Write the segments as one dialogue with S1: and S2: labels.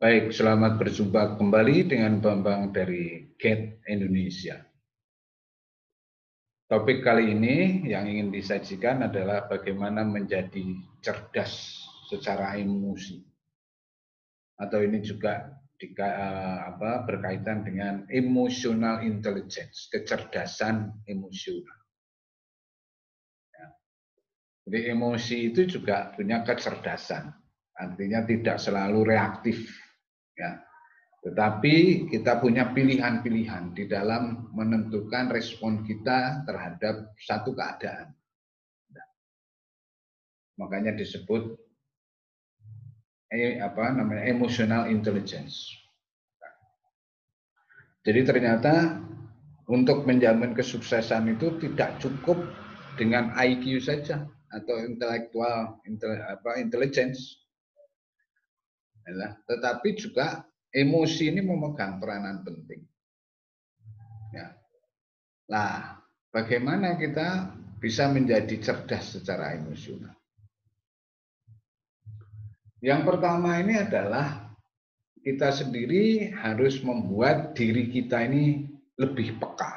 S1: Baik, selamat berjumpa kembali dengan Bambang dari Gate Indonesia. Topik kali ini yang ingin disajikan adalah bagaimana menjadi cerdas secara emosi. Atau ini juga di, eh, apa, berkaitan dengan emotional intelligence, kecerdasan emosional. Ya. Jadi emosi itu juga punya kecerdasan, artinya tidak selalu reaktif Ya. Tetapi kita punya pilihan-pilihan di dalam menentukan respon kita terhadap satu keadaan. Makanya disebut eh, apa namanya emotional intelligence. Jadi ternyata untuk menjamin kesuksesan itu tidak cukup dengan IQ saja atau intelektual apa intelligence Ya, tetapi juga emosi ini memegang peranan penting. Ya. Nah, bagaimana kita bisa menjadi cerdas secara emosional? Yang pertama ini adalah kita sendiri harus membuat diri kita ini lebih peka.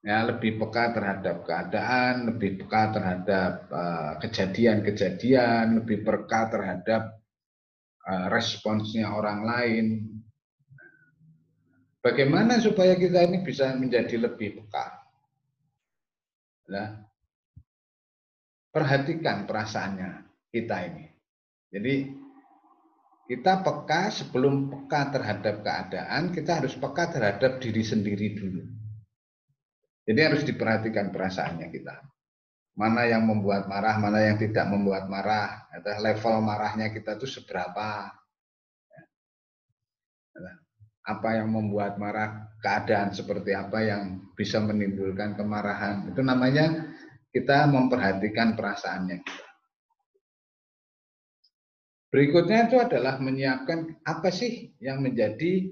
S1: Ya, lebih peka terhadap keadaan, lebih peka terhadap eh, kejadian-kejadian, uh, lebih peka terhadap responsnya orang lain. Bagaimana supaya kita ini bisa menjadi lebih peka? Nah, perhatikan perasaannya kita ini. Jadi kita peka sebelum peka terhadap keadaan, kita harus peka terhadap diri sendiri dulu. Jadi harus diperhatikan perasaannya kita mana yang membuat marah, mana yang tidak membuat marah, level marahnya kita itu seberapa, apa yang membuat marah, keadaan seperti apa yang bisa menimbulkan kemarahan, itu namanya kita memperhatikan perasaannya kita. Berikutnya itu adalah menyiapkan apa sih yang menjadi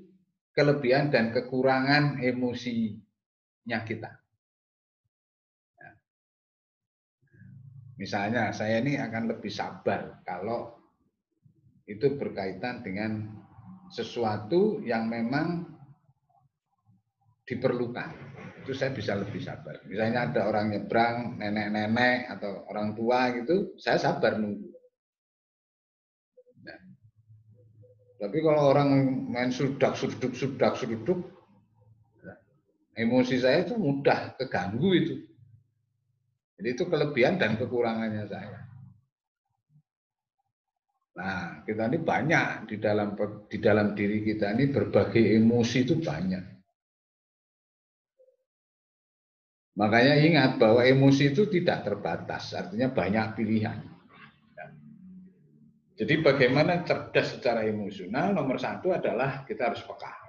S1: kelebihan dan kekurangan emosinya kita. Misalnya saya ini akan lebih sabar kalau itu berkaitan dengan sesuatu yang memang diperlukan. Itu saya bisa lebih sabar. Misalnya ada orang nyebrang, nenek-nenek atau orang tua gitu, saya sabar nunggu. Nah. Tapi kalau orang main sudak, suduk, sudak, suduk, emosi saya itu mudah keganggu itu. Jadi itu kelebihan dan kekurangannya saya. Nah, kita ini banyak di dalam di dalam diri kita ini berbagai emosi itu banyak. Makanya ingat bahwa emosi itu tidak terbatas, artinya banyak pilihan. Jadi bagaimana cerdas secara emosional, nomor satu adalah kita harus peka.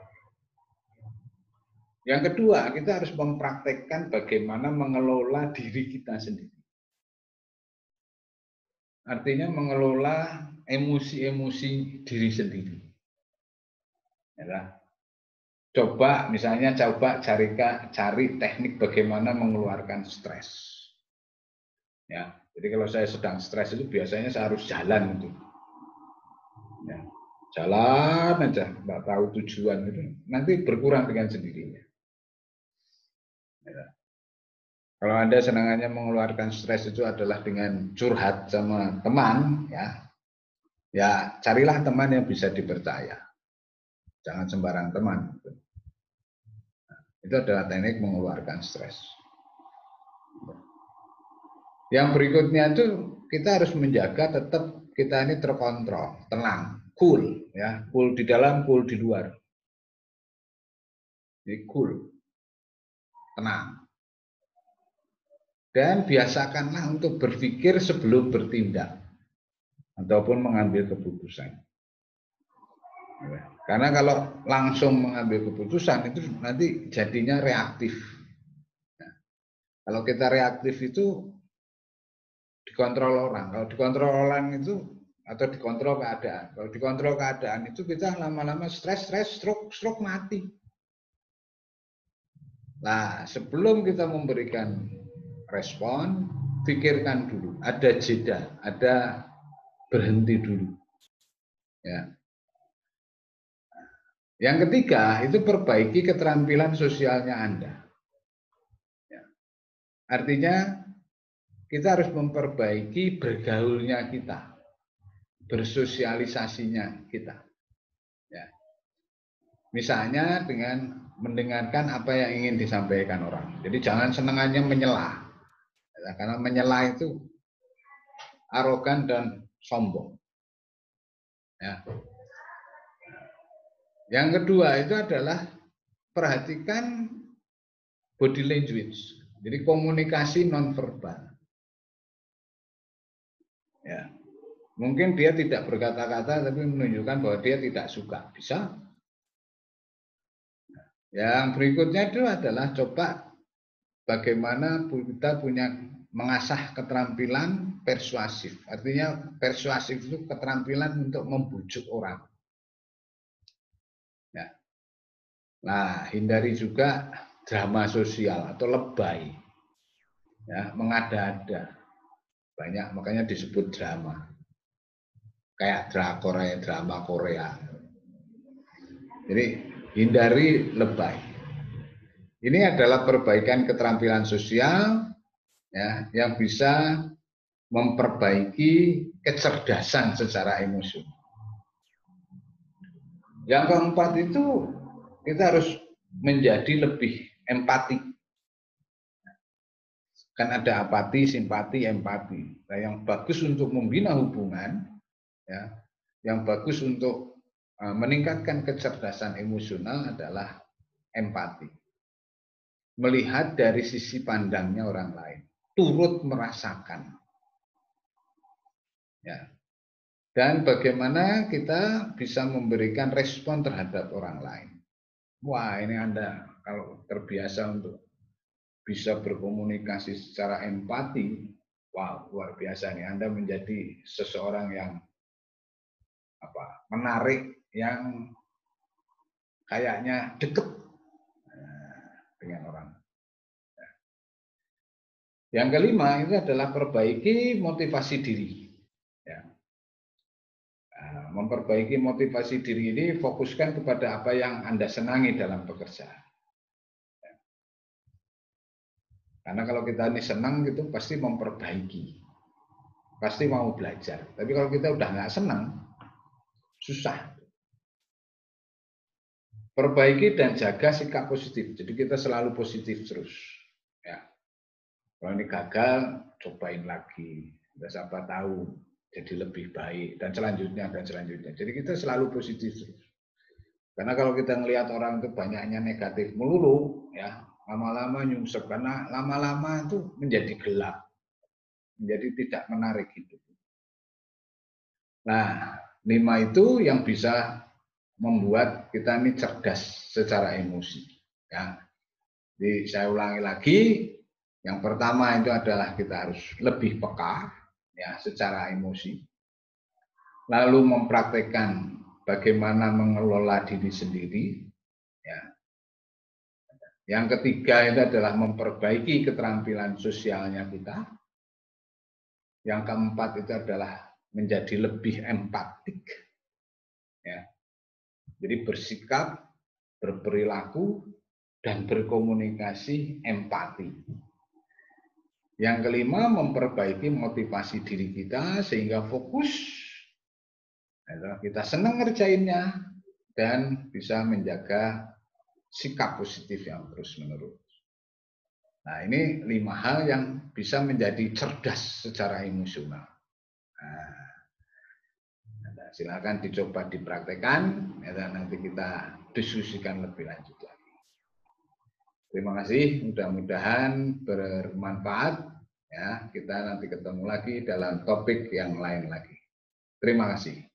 S1: Yang kedua, kita harus mempraktekkan bagaimana mengelola diri kita sendiri. Artinya mengelola emosi-emosi diri sendiri. Ya, coba misalnya coba cari cari teknik bagaimana mengeluarkan stres. Ya, jadi kalau saya sedang stres itu biasanya saya harus jalan itu. Ya, jalan aja, nggak tahu tujuan itu, nanti berkurang dengan sendirinya. Ya. Kalau Anda senangannya mengeluarkan stres itu adalah dengan curhat sama teman, ya, ya carilah teman yang bisa dipercaya. Jangan sembarang teman. Itu adalah teknik mengeluarkan stres. Yang berikutnya itu kita harus menjaga tetap kita ini terkontrol, tenang, cool, ya, cool di dalam, cool di luar. Jadi cool tenang. Dan biasakanlah untuk berpikir sebelum bertindak ataupun mengambil keputusan. Karena kalau langsung mengambil keputusan itu nanti jadinya reaktif. Nah, kalau kita reaktif itu dikontrol orang. Kalau dikontrol orang itu atau dikontrol keadaan. Kalau dikontrol keadaan itu kita lama-lama stres, stres, stroke, stroke mati. Nah, sebelum kita memberikan respon, pikirkan dulu. Ada jeda, ada berhenti dulu. Ya. Yang ketiga, itu perbaiki keterampilan sosialnya Anda. Ya. Artinya, kita harus memperbaiki bergaulnya kita, bersosialisasinya kita. Ya. Misalnya dengan mendengarkan apa yang ingin disampaikan orang. Jadi jangan senangannya menyela. Ya, karena menyela itu arogan dan sombong. Ya. Yang kedua itu adalah perhatikan body language. Jadi komunikasi nonverbal. Ya. Mungkin dia tidak berkata-kata tapi menunjukkan bahwa dia tidak suka. Bisa. Yang berikutnya itu adalah coba bagaimana kita punya mengasah keterampilan persuasif. Artinya persuasif itu keterampilan untuk membujuk orang. Nah, hindari juga drama sosial atau lebay. Ya, mengada-ada. Banyak makanya disebut drama. Kayak drakor ya, drama Korea. Jadi hindari lebay. Ini adalah perbaikan keterampilan sosial ya yang bisa memperbaiki kecerdasan secara emosi. Yang keempat itu kita harus menjadi lebih empati. Kan ada apati, simpati, empati. Nah, yang bagus untuk membina hubungan, ya, yang bagus untuk meningkatkan kecerdasan emosional adalah empati. Melihat dari sisi pandangnya orang lain, turut merasakan. Ya. Dan bagaimana kita bisa memberikan respon terhadap orang lain. Wah, ini Anda kalau terbiasa untuk bisa berkomunikasi secara empati, wow, luar biasa nih. Anda menjadi seseorang yang apa menarik, yang kayaknya deket eh, dengan orang. Yang kelima itu adalah perbaiki motivasi diri. Nah, memperbaiki motivasi diri ini fokuskan kepada apa yang Anda senangi dalam pekerjaan. Karena kalau kita ini senang gitu pasti memperbaiki. Pasti mau belajar. Tapi kalau kita udah nggak senang, susah. Perbaiki dan jaga sikap positif. Jadi kita selalu positif terus. Ya. Kalau ini gagal, cobain lagi. Udah siapa tahu jadi lebih baik dan selanjutnya dan selanjutnya. Jadi kita selalu positif terus. Karena kalau kita melihat orang itu banyaknya negatif melulu, ya lama-lama nyungsep karena lama-lama itu menjadi gelap, menjadi tidak menarik hidup. Nah, lima itu yang bisa membuat kita ini cerdas secara emosi. Ya. Jadi saya ulangi lagi, yang pertama itu adalah kita harus lebih peka, ya secara emosi. Lalu mempraktekkan bagaimana mengelola diri sendiri. Ya. Yang ketiga itu adalah memperbaiki keterampilan sosialnya kita. Yang keempat itu adalah menjadi lebih empatik. Ya. Jadi bersikap, berperilaku, dan berkomunikasi empati. Yang kelima, memperbaiki motivasi diri kita sehingga fokus. Kita senang ngerjainnya dan bisa menjaga sikap positif yang terus-menerus. Nah, ini lima hal yang bisa menjadi cerdas secara emosional. Nah, silakan dicoba dipraktekkan, ya, nanti kita diskusikan lebih lanjut lagi. Terima kasih, mudah-mudahan bermanfaat. Ya, kita nanti ketemu lagi dalam topik yang lain lagi. Terima kasih.